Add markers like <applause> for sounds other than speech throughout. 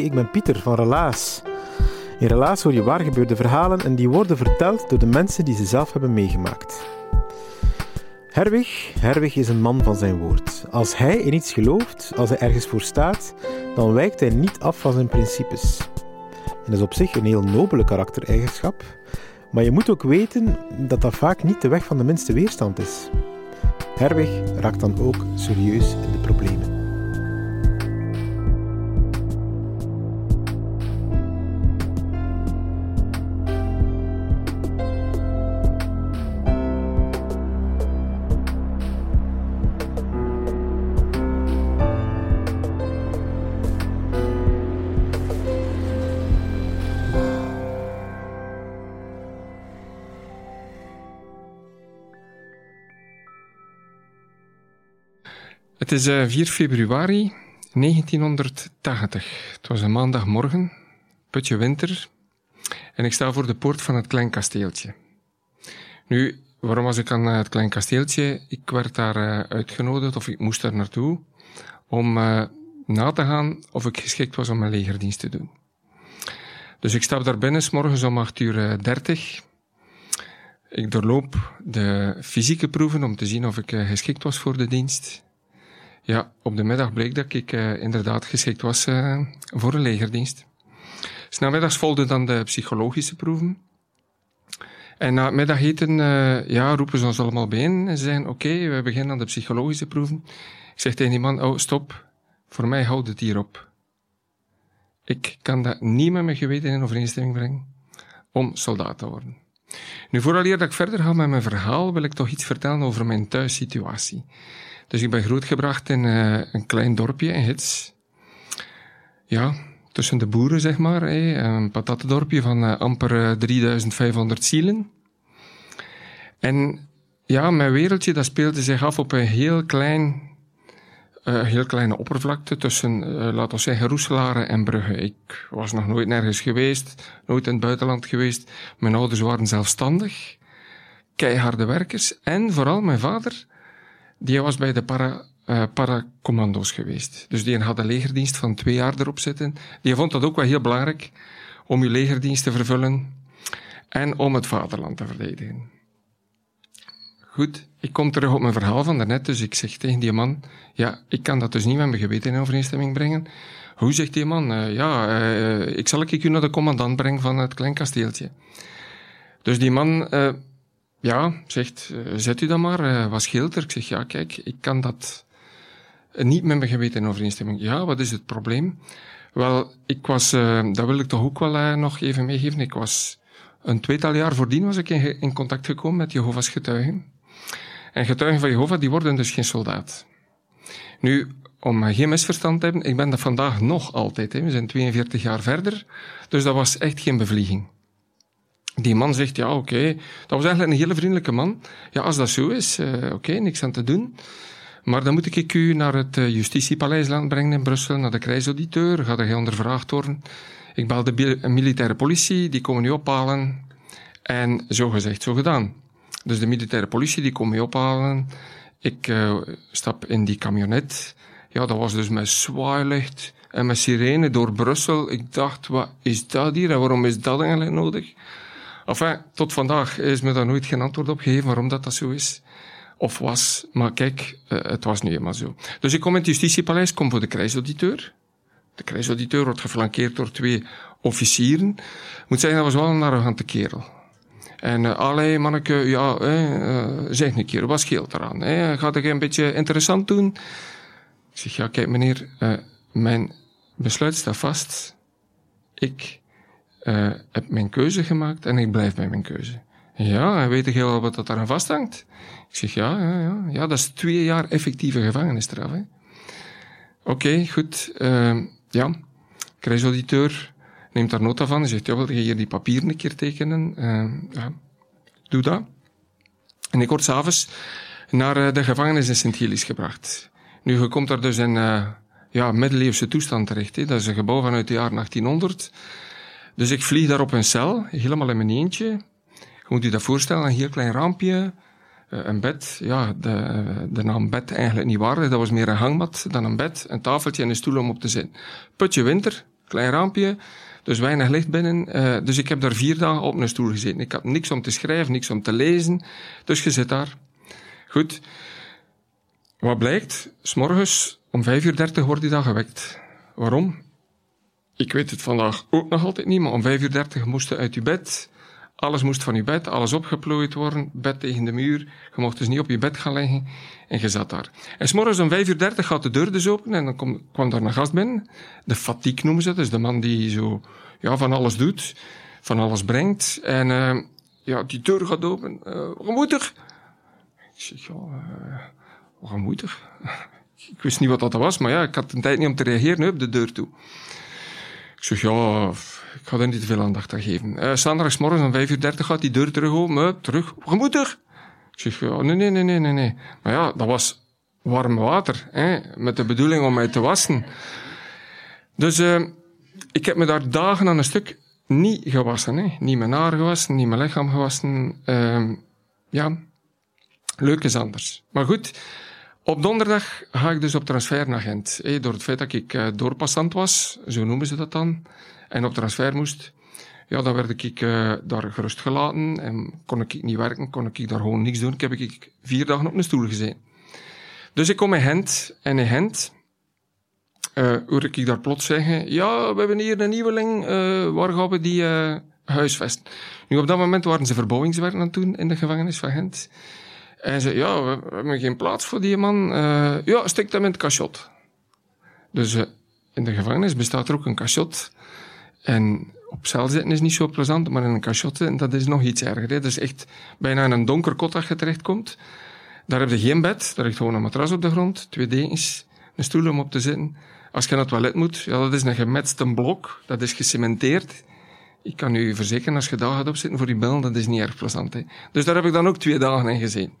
Ik ben Pieter van Relaas. In Relaas hoor je waar gebeurde verhalen en die worden verteld door de mensen die ze zelf hebben meegemaakt. Herwig, Herwig is een man van zijn woord. Als hij in iets gelooft, als hij ergens voor staat, dan wijkt hij niet af van zijn principes. En dat is op zich een heel nobele karaktereigenschap, maar je moet ook weten dat dat vaak niet de weg van de minste weerstand is. Herwig raakt dan ook serieus in de Het is eh, 4 februari 1980. Het was een maandagmorgen, putje winter, en ik sta voor de poort van het klein kasteeltje. Nu, waarom was ik aan eh, het klein kasteeltje? Ik werd daar eh, uitgenodigd, of ik moest daar naartoe, om eh, na te gaan of ik geschikt was om mijn legerdienst te doen. Dus ik stap daar binnen, s morgens om 8 uur eh, 30. Ik doorloop de fysieke proeven om te zien of ik eh, geschikt was voor de dienst. Ja, op de middag bleek dat ik eh, inderdaad geschikt was eh, voor een legerdienst. Snamiddags volgden dan de psychologische proeven. En na het middageten eh, ja, roepen ze ons allemaal bijeen en ze zeggen, oké, we beginnen aan de psychologische proeven. Ik zeg tegen die man, oh, stop, voor mij houdt het hier op. Ik kan dat niet met mijn geweten in overeenstemming brengen om soldaat te worden. Nu, vooraleer dat ik verder ga met mijn verhaal, wil ik toch iets vertellen over mijn thuissituatie. Dus ik ben grootgebracht in eh, een klein dorpje in Hits. Ja, tussen de boeren, zeg maar. Een patatendorpje van eh, amper eh, 3500 zielen. En ja, mijn wereldje dat speelde zich af op een heel klein, eh, heel kleine oppervlakte tussen, eh, laten we zeggen, Roeselare en Brugge. Ik was nog nooit nergens geweest, nooit in het buitenland geweest. Mijn ouders waren zelfstandig, keiharde werkers. En vooral mijn vader, die was bij de para, eh, paracommando's geweest. Dus die had een legerdienst van twee jaar erop zitten. Die vond dat ook wel heel belangrijk om je legerdienst te vervullen en om het vaderland te verdedigen. Goed, ik kom terug op mijn verhaal van daarnet, dus ik zeg tegen die man, ja, ik kan dat dus niet met mijn geweten in overeenstemming brengen. Hoe zegt die man? Eh, ja, eh, ik zal ik u naar de commandant brengen van het klein kasteeltje. Dus die man, ja, zegt, eh, zet u dan maar, eh, wat scheelt? Ik zeg, ja, kijk, ik kan dat niet met mijn geweten in overeenstemming. Ja, wat is het probleem? Wel, ik was, eh, dat wil ik toch ook wel nog even meegeven, ik was een tweetal jaar voordien was ik in, in contact gekomen met Jehovah's getuigen. En getuigen van Jehovah, die worden dus geen soldaat. Nu, om geen misverstand te hebben, ik ben dat vandaag nog altijd. Hè. We zijn 42 jaar verder, dus dat was echt geen bevlieging. Die man zegt, ja, oké, dat was eigenlijk een hele vriendelijke man. Ja, als dat zo is, uh, oké, niks aan te doen. Maar dan moet ik u naar het uh, justitiepaleis laten brengen in Brussel, naar de krijgsauditeur, gaat er ondervraagd worden. Ik bel de militaire politie, die komen u ophalen. En zo gezegd, zo gedaan. Dus de militaire politie, die komt me ophalen. Ik uh, stap in die camionet. Ja, dat was dus met zwaailicht en met sirene door Brussel. Ik dacht, wat is dat hier en waarom is dat eigenlijk nodig? Enfin, tot vandaag is me daar nooit geen antwoord op gegeven waarom dat, dat zo is. Of was. Maar kijk, uh, het was nu eenmaal zo. Dus ik kom in het justitiepaleis, kom voor de krijgsauditeur. De krijgsauditeur wordt geflankeerd door twee officieren. Moet zeggen, dat was wel een arrogante kerel. En uh, manneke, ja, uh, zeg een keer, wat scheelt eraan? Hè? Gaat ik een beetje interessant doen? Ik zeg, ja, kijk meneer, uh, mijn besluit staat vast. Ik heb mijn keuze gemaakt en ik blijf bij mijn keuze. Ja, en weet ik heel wat dat aan vasthangt? Ik zeg, ja, ja, ja. Ja, dat is twee jaar effectieve gevangenisstraf. Oké, okay, goed. ja, krijgsauditeur neemt daar nota van. Hij zegt, ja, wil je hier die papieren een keer tekenen? ja, doe dat. En ik word s'avonds naar de gevangenis in Sint-Gilles gebracht. Nu, je komt daar dus in uh, ja, middeleeuwse toestand terecht. Hè. Dat is een gebouw vanuit het jaar 1800. Dus ik vlieg daar op een cel, helemaal in mijn eentje. Je moet je dat voorstellen, een heel klein raampje, een bed. Ja, de, de naam bed eigenlijk niet waar. Dat was meer een hangmat dan een bed, een tafeltje en een stoel om op te zitten. Putje winter, klein raampje, dus weinig licht binnen. Uh, dus ik heb daar vier dagen op een stoel gezeten. Ik had niks om te schrijven, niks om te lezen. Dus je zit daar. Goed. Wat blijkt? S'morgens om vijf uur dertig wordt hij dan gewekt. Waarom? Ik weet het vandaag ook nog altijd niet, maar om vijf uur dertig moest je uit je bed. Alles moest van je bed, alles opgeplooid worden, bed tegen de muur. Je mocht dus niet op je bed gaan liggen en je zat daar. En s'morgens om vijf uur dertig gaat de deur dus open en dan kwam daar een gast binnen. De fatigue noemen ze het, dus de man die zo ja, van alles doet, van alles brengt. En uh, ja, die deur gaat open. Uh, moet er? Ik zeg, ja, uh, moet er? ik wist niet wat dat was, maar ja, ik had een tijd niet om te reageren op de deur toe. Ik zeg, ja, ik ga er niet te veel aandacht aan geven. Uh, Zaterdagsmorgen om 5.30 uur gaat die deur terug open. Terug. Er? Ik zeg, ja, nee, nee, nee, nee, nee, nee. Maar ja, dat was warm water, hè, met de bedoeling om mij te wassen. Dus uh, ik heb me daar dagen aan een stuk niet gewassen. Hè. Niet mijn haar gewassen, niet mijn lichaam gewassen. Uh, ja, leuk is anders. Maar goed, op donderdag ga ik dus op transfer naar Gent. Hè, door het feit dat ik uh, doorpassant was, zo noemen ze dat dan, en op transfer moest. Ja, dan werd ik uh, daar gerust gelaten en kon ik niet werken, kon ik daar gewoon niks doen. Heb ik vier dagen op een stoel gezeten. Dus ik kom in Gent en in Gent uh, hoor ik daar plots zeggen, ja, we hebben hier een nieuweling, waar gaan we die huisvesten? Nu, op dat moment waren ze verbouwingswerken aan toen in de gevangenis van Gent. En ze, ja, we, hebben geen plaats voor die man. Uh, ja, stik hem in het cachot. Dus uh, in de gevangenis bestaat er ook een cachot. En op cel zitten is niet zo plezant, maar in een cachot zitten, dat is nog iets erger. Hè. Dat is echt bijna in een donker kot dat je terechtkomt. Daar heb je geen bed, daar ligt gewoon een matras op de grond, twee dekens, een stoel om op te zitten. Als je naar het toilet moet, ja, dat is een gemetste blok, dat is gecementeerd. Ik kan u verzekeren, als je daar gaat opzitten voor die bel, dat is niet erg plezant. Hè. Dus daar heb ik dan ook twee dagen in gezien.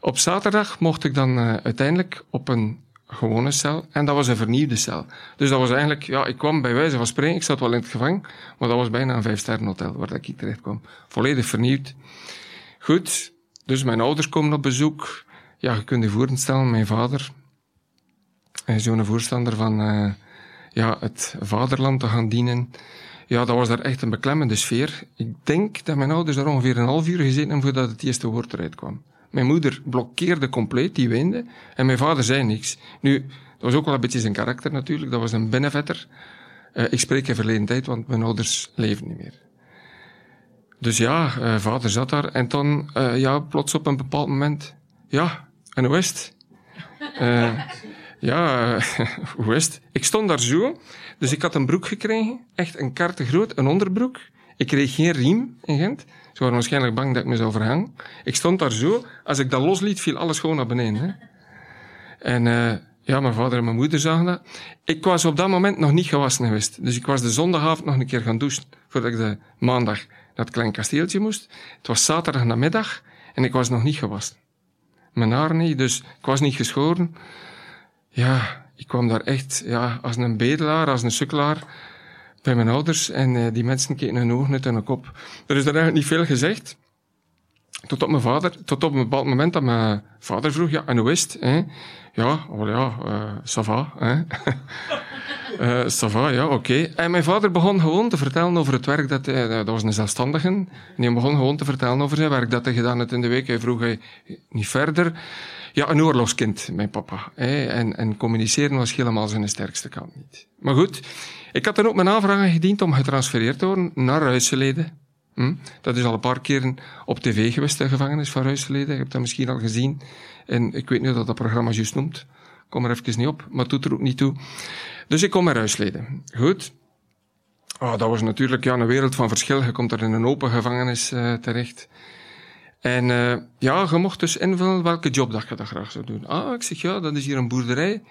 Op zaterdag mocht ik dan uh, uiteindelijk op een gewone cel. En dat was een vernieuwde cel. Dus dat was eigenlijk, ja, ik kwam bij wijze van spreken, ik zat wel in het gevangen, maar dat was bijna een vijfsterrenhotel waar ik terecht kwam. Volledig vernieuwd. Goed, dus mijn ouders komen op bezoek. Ja, je kunt je voorstellen, mijn vader, zo'n voorstander van uh, ja, het vaderland te gaan dienen. Ja, dat was daar echt een beklemmende sfeer. Ik denk dat mijn ouders daar ongeveer een half uur gezeten hebben voordat het eerste woord eruit kwam. Mijn moeder blokkeerde compleet, die weende. En mijn vader zei niks. Nu, dat was ook wel een beetje zijn karakter natuurlijk. Dat was een binnenvetter. Uh, ik spreek in verleden tijd, want mijn ouders leven niet meer. Dus ja, uh, vader zat daar. En dan, uh, ja, plots op een bepaald moment... Ja, en hoe is het? Ja, <laughs> hoe is het? Ik stond daar zo. Dus ik had een broek gekregen. Echt een karte groot, een onderbroek. Ik kreeg geen riem in Gent. Ze waren waarschijnlijk bang dat ik me zou verhangen. Ik stond daar zo. Als ik dat losliet, viel alles gewoon naar beneden. Hè. En uh, ja, mijn vader en mijn moeder zagen dat. Ik was op dat moment nog niet gewassen geweest. Dus ik was de zondagavond nog een keer gaan douchen. Voordat ik de maandag naar het klein kasteeltje moest. Het was zaterdag namiddag en ik was nog niet gewassen. Mijn haar niet, dus ik was niet geschoren. Ja, ik kwam daar echt ja, als een bedelaar, als een sukkelaar bij mijn ouders en uh, die mensen keken hun ogen uit hun kop. Er is daar eigenlijk niet veel gezegd. Tot op mijn vader, tot op een bepaald moment dat mijn vader vroeg, ja, en hoe is het? Hè? Ja, oh ja, uh, ça va, hè? uh, <laughs> ça va, ja, oké. En mijn vader begon gewoon te vertellen over het werk dat hij, dat was een zelfstandige, en hij begon gewoon te vertellen over zijn werk dat hij gedaan had in de week. Hij vroeg hij niet verder. Ja, een oorlogskind, mijn papa. En, en communiceren was helemaal zijn sterkste kant niet. Maar goed, ik had dan ook mijn aanvragen gediend om getransfereerd te worden naar Ruitseleden. Hm? Dat is al een paar keren op tv geweest, de gevangenis van Ruisleden. Je hebt dat misschien al gezien. En ik weet niet dat dat programma juist noemt. Kom er even niet op, maar het doet er ook niet toe. Dus ik kom naar Ruisleden. Goed. Oh, dat was natuurlijk ja, een wereld van verschil. Je komt er in een open gevangenis uh, terecht. En uh, ja, je mocht dus invullen welke job dat je dat graag zou doen. Ah, ik zeg ja, dat is hier een boerderij.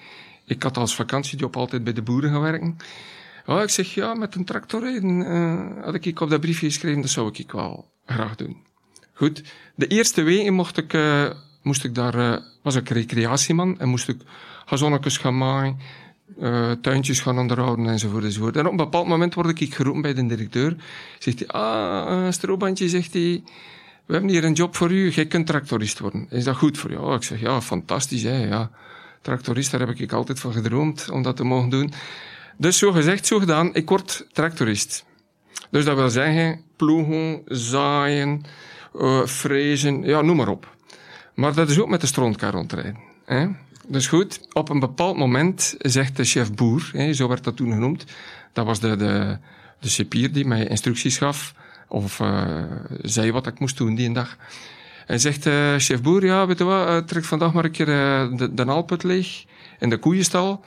Ik had als vakantiejob altijd bij de boeren gewerkt. Oh, ik zeg ja, met een tractor rijden. Uh, had ik op dat briefje geschreven, dat zou ik wel graag doen. Goed, de eerste weken mocht ik, uh, moest ik daar, was ik recreatieman en moest ik gazonnetjes gaan maaien, tuintjes gaan onderhouden enzovoort enzovoort. En op een bepaald moment word ik geroepen bij de directeur. Zegt hij, ah, strobandje, zegt hij, we hebben hier een job voor u, jij kunt tractorist worden. Is dat goed voor jou? Ik zeg, ja, fantastisch, hè, ja. Tractorist, daar heb ik altijd van gedroomd om dat te mogen doen. Dus zo gezegd, zo gedaan, ik word tractorist. Dus dat wil zeggen, ploegen, zaaien, uh, frezen, ja, noem maar op. Maar dat is ook met de strontkar rondrijden. Hè? Dus goed, op een bepaald moment zegt de chef boer, hè, zo werd dat toen genoemd, dat was de, de, de cipier die mij instructies gaf, of uh, zei wat ik moest doen die dag. En zegt uh, chef boer, ja, weet je wat, uh, trek vandaag maar een keer de, de alput leeg in de koeienstal.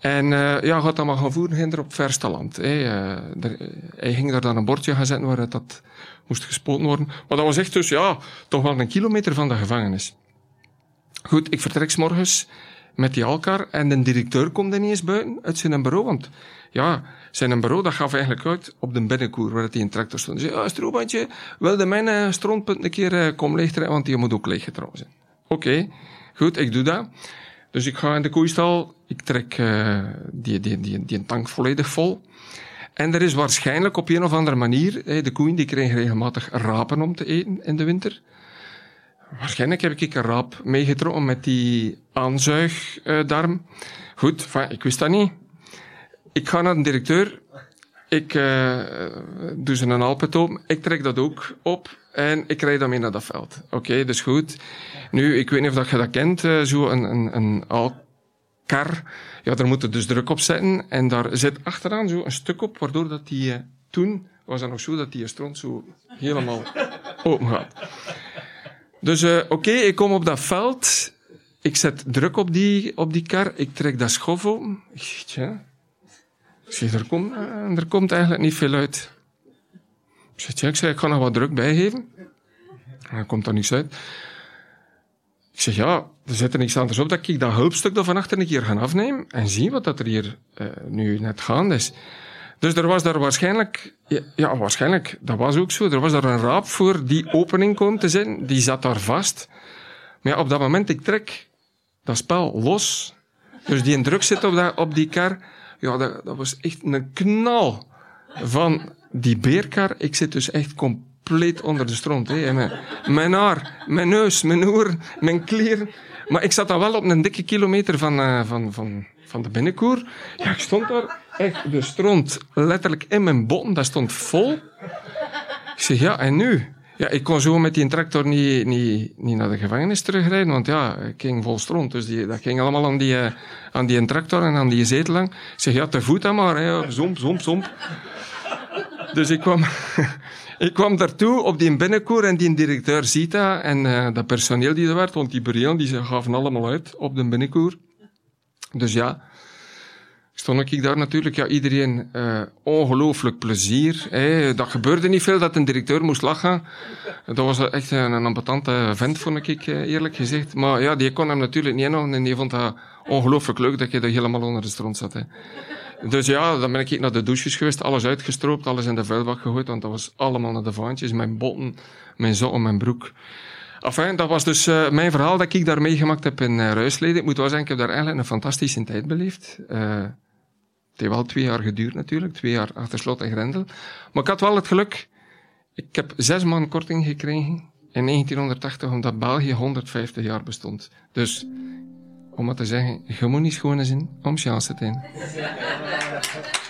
En uh, ja, gaat dat maar gaan voeren, hinder op verste land. Hey, uh, hij ging daar dan een bordje gaan zetten waar dat moest gespoten worden. Maar dat was echt dus, ja, toch wel een kilometer van de gevangenis. Goed, ik vertrek s morgens met die alkar en de directeur komt ineens buiten uit zijn bureau, want ja, zijn bureau dat gaf eigenlijk uit op de binnenkoer waar hij in tractor stond. Hij zei, ja, stroobandje, wilde mijn uh, een keer uh, komen leegtrekken, want die moet ook leeggetrouwen zijn. Oké, goed, ik doe dat. Dus ik ga in de koeistal, ik trek uh, die, die, die, die tank volledig vol. En er is waarschijnlijk op een of andere manier, de koeien die kregen regelmatig rapen om te eten in de winter. Waarschijnlijk heb ik een raap meegetrokken met die aanzuigdarm. Goed, ik wist dat niet. Ik ga naar de directeur. Ik uh, doe ze een alpet open. Ik trek dat ook op. En ik rijd daarmee naar dat veld. Oké, dus goed. Nu, ik weet niet of dat je dat kent, uh, zo een, een, een alkar. Ja, daar moet je dus druk op zetten. En daar zit achteraan zo een stuk op, waardoor dat die, toen was dat nog zo dat die stront zo helemaal open gaat. Dus uh, oké, ik kom op dat veld. Ik zet druk op die, op die kar. Ik trek dat schof open. Tja. Ik zeg, er komt, er komt eigenlijk niet veel uit. Ik zeg, ik, zeg, ik ga nog wat druk bijgeven. En dan komt er niks uit. Ik zeg, ja, er zit er niks anders op dat ik dat hulpstuk er van achter een keer ga afnemen en zie wat dat er hier uh, nu net gaande is. Dus er was daar waarschijnlijk, ja, waarschijnlijk, dat was ook zo, er was daar een raap voor die opening kwam te zijn, die zat daar vast. Maar ja, op dat moment, ik trek dat spel los. Dus die druk zit op, dat, op die kar. Ja, dat, dat was echt een knal van die beerkar, ik zit dus echt compleet onder de stront. Hè. Mijn, mijn haar, mijn neus, mijn oor, mijn kleren. Maar ik zat dan wel op een dikke kilometer van, uh, van, van, van de binnenkoer. Ja, ik stond daar echt de stront letterlijk in mijn botten. Dat stond vol. Ik zeg, ja, en nu? Ja, ik kon zo met die tractor niet, niet, niet naar de gevangenis terugrijden, want ja, ik ging vol stront. Dus die, dat ging allemaal aan die, uh, aan die tractor en aan die zetel lang. Ik zeg, ja, te voet dan maar, hè. zomp, zomp, zomp. Dus ik kwam, <laughs> ik kwam daartoe op die binnenkoer en die directeur ziet dat. En uh, dat personeel die er werd, want die burelen die ze gaven allemaal uit op de binnenkoer. Dus ja, stond ik daar natuurlijk, ja, iedereen uh, ongelooflijk plezier. Hè. Dat gebeurde niet veel dat een directeur moest lachen. Dat was echt een, een ambetante vent, vond ik eerlijk gezegd. Maar ja, die kon hem natuurlijk niet inhouden en die vond dat ongelooflijk leuk dat je er helemaal onder de stront zat. Hè. Dus ja, dan ben ik naar de douches geweest, alles uitgestroopt, alles in de vuilbak gegooid, want dat was allemaal naar de vaantjes, mijn botten, mijn zotten, mijn broek. Enfin, dat was dus uh, mijn verhaal dat ik daar meegemaakt heb in uh, Ruisleden. Ik moet wel zeggen, ik heb daar eigenlijk een fantastische tijd beleefd. Uh, het heeft wel twee jaar geduurd natuurlijk, twee jaar achter slot en grendel. Maar ik had wel het geluk, ik heb zes maanden korting gekregen in 1980, omdat België 150 jaar bestond. Dus om maar te zeggen, je moet niet schone zijn om chance te.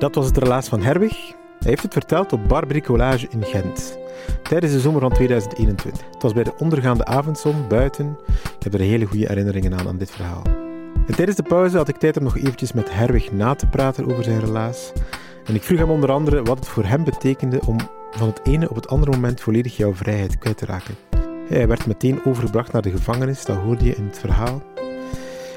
Dat was het relaas van Herwig. Hij heeft het verteld op Bar Bricolage in Gent. tijdens de zomer van 2021. Het was bij de ondergaande avondzon buiten. Ik heb er hele goede herinneringen aan aan dit verhaal. En tijdens de pauze had ik tijd om nog eventjes met Herwig na te praten over zijn relaas. En ik vroeg hem onder andere wat het voor hem betekende om van het ene op het andere moment volledig jouw vrijheid kwijt te raken. Hij werd meteen overgebracht naar de gevangenis, dat hoorde je in het verhaal.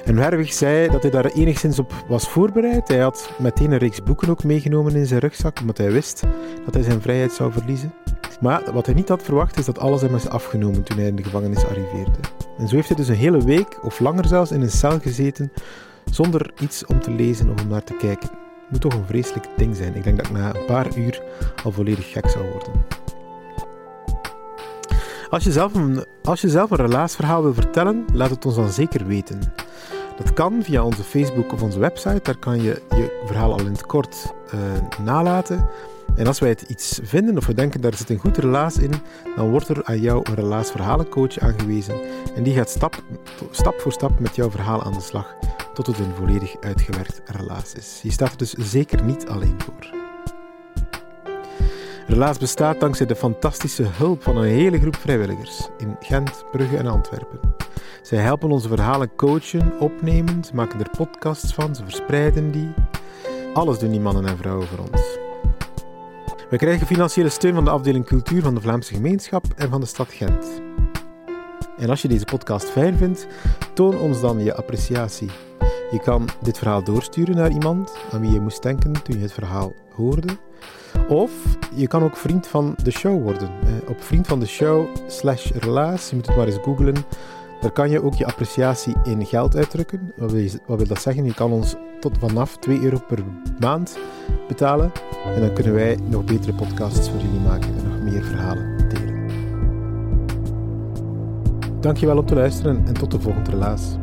En Herwig zei dat hij daar enigszins op was voorbereid. Hij had meteen een reeks boeken ook meegenomen in zijn rugzak, omdat hij wist dat hij zijn vrijheid zou verliezen. Maar wat hij niet had verwacht is dat alles hem is afgenomen toen hij in de gevangenis arriveerde. En zo heeft hij dus een hele week, of langer zelfs, in een cel gezeten zonder iets om te lezen of om naar te kijken. Het moet toch een vreselijk ding zijn. Ik denk dat ik na een paar uur al volledig gek zou worden. Als je zelf een, als je zelf een relaasverhaal wil vertellen, laat het ons dan zeker weten. Dat kan via onze Facebook of onze website. Daar kan je je verhaal al in het kort uh, nalaten. En als wij het iets vinden of we denken daar zit een goed relaas in, dan wordt er aan jou een relaasverhalencoach aangewezen. En die gaat stap, stap voor stap met jouw verhaal aan de slag tot het een volledig uitgewerkt relaas is. Je staat er dus zeker niet alleen voor. Relaas bestaat dankzij de fantastische hulp van een hele groep vrijwilligers in Gent, Brugge en Antwerpen. Zij helpen onze verhalen coachen, opnemen, maken er podcasts van, ze verspreiden die. Alles doen die mannen en vrouwen voor ons. We krijgen financiële steun van de afdeling cultuur van de Vlaamse gemeenschap en van de stad Gent. En als je deze podcast fijn vindt, toon ons dan je appreciatie. Je kan dit verhaal doorsturen naar iemand aan wie je moest denken toen je het verhaal hoorde. Of je kan ook vriend van de show worden. Op vriend van de show slash relaas, je moet het maar eens googlen. Daar kan je ook je appreciatie in geld uitdrukken. Wat wil, wat wil dat zeggen? Je kan ons tot vanaf 2 euro per maand betalen. En dan kunnen wij nog betere podcasts voor jullie maken en nog meer verhalen delen. Dankjewel om te luisteren en tot de volgende relaas.